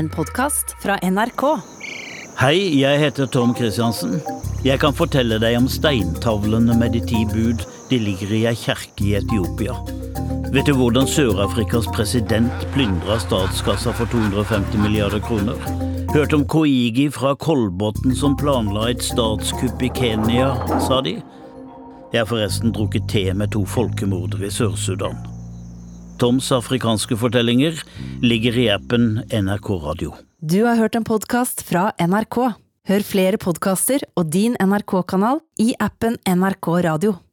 en podkast fra NRK. Hei, jeg heter Tom Kristiansen. Jeg kan fortelle deg om steintavlene med de ti bud. De ligger i ei kjerke i Etiopia. Vet du hvordan Sør-Afrikas president plyndra statskassa for 250 milliarder kroner? Hørt om Koigi fra Kolbotn som planla et statskupp i Kenya, sa de? Jeg har forresten drukket te med to folkemordere i Sør-Sudan. Toms afrikanske fortellinger ligger i appen NRK Radio. Du har hørt en podkast fra NRK. Hør flere podkaster og din NRK-kanal i appen NRK Radio.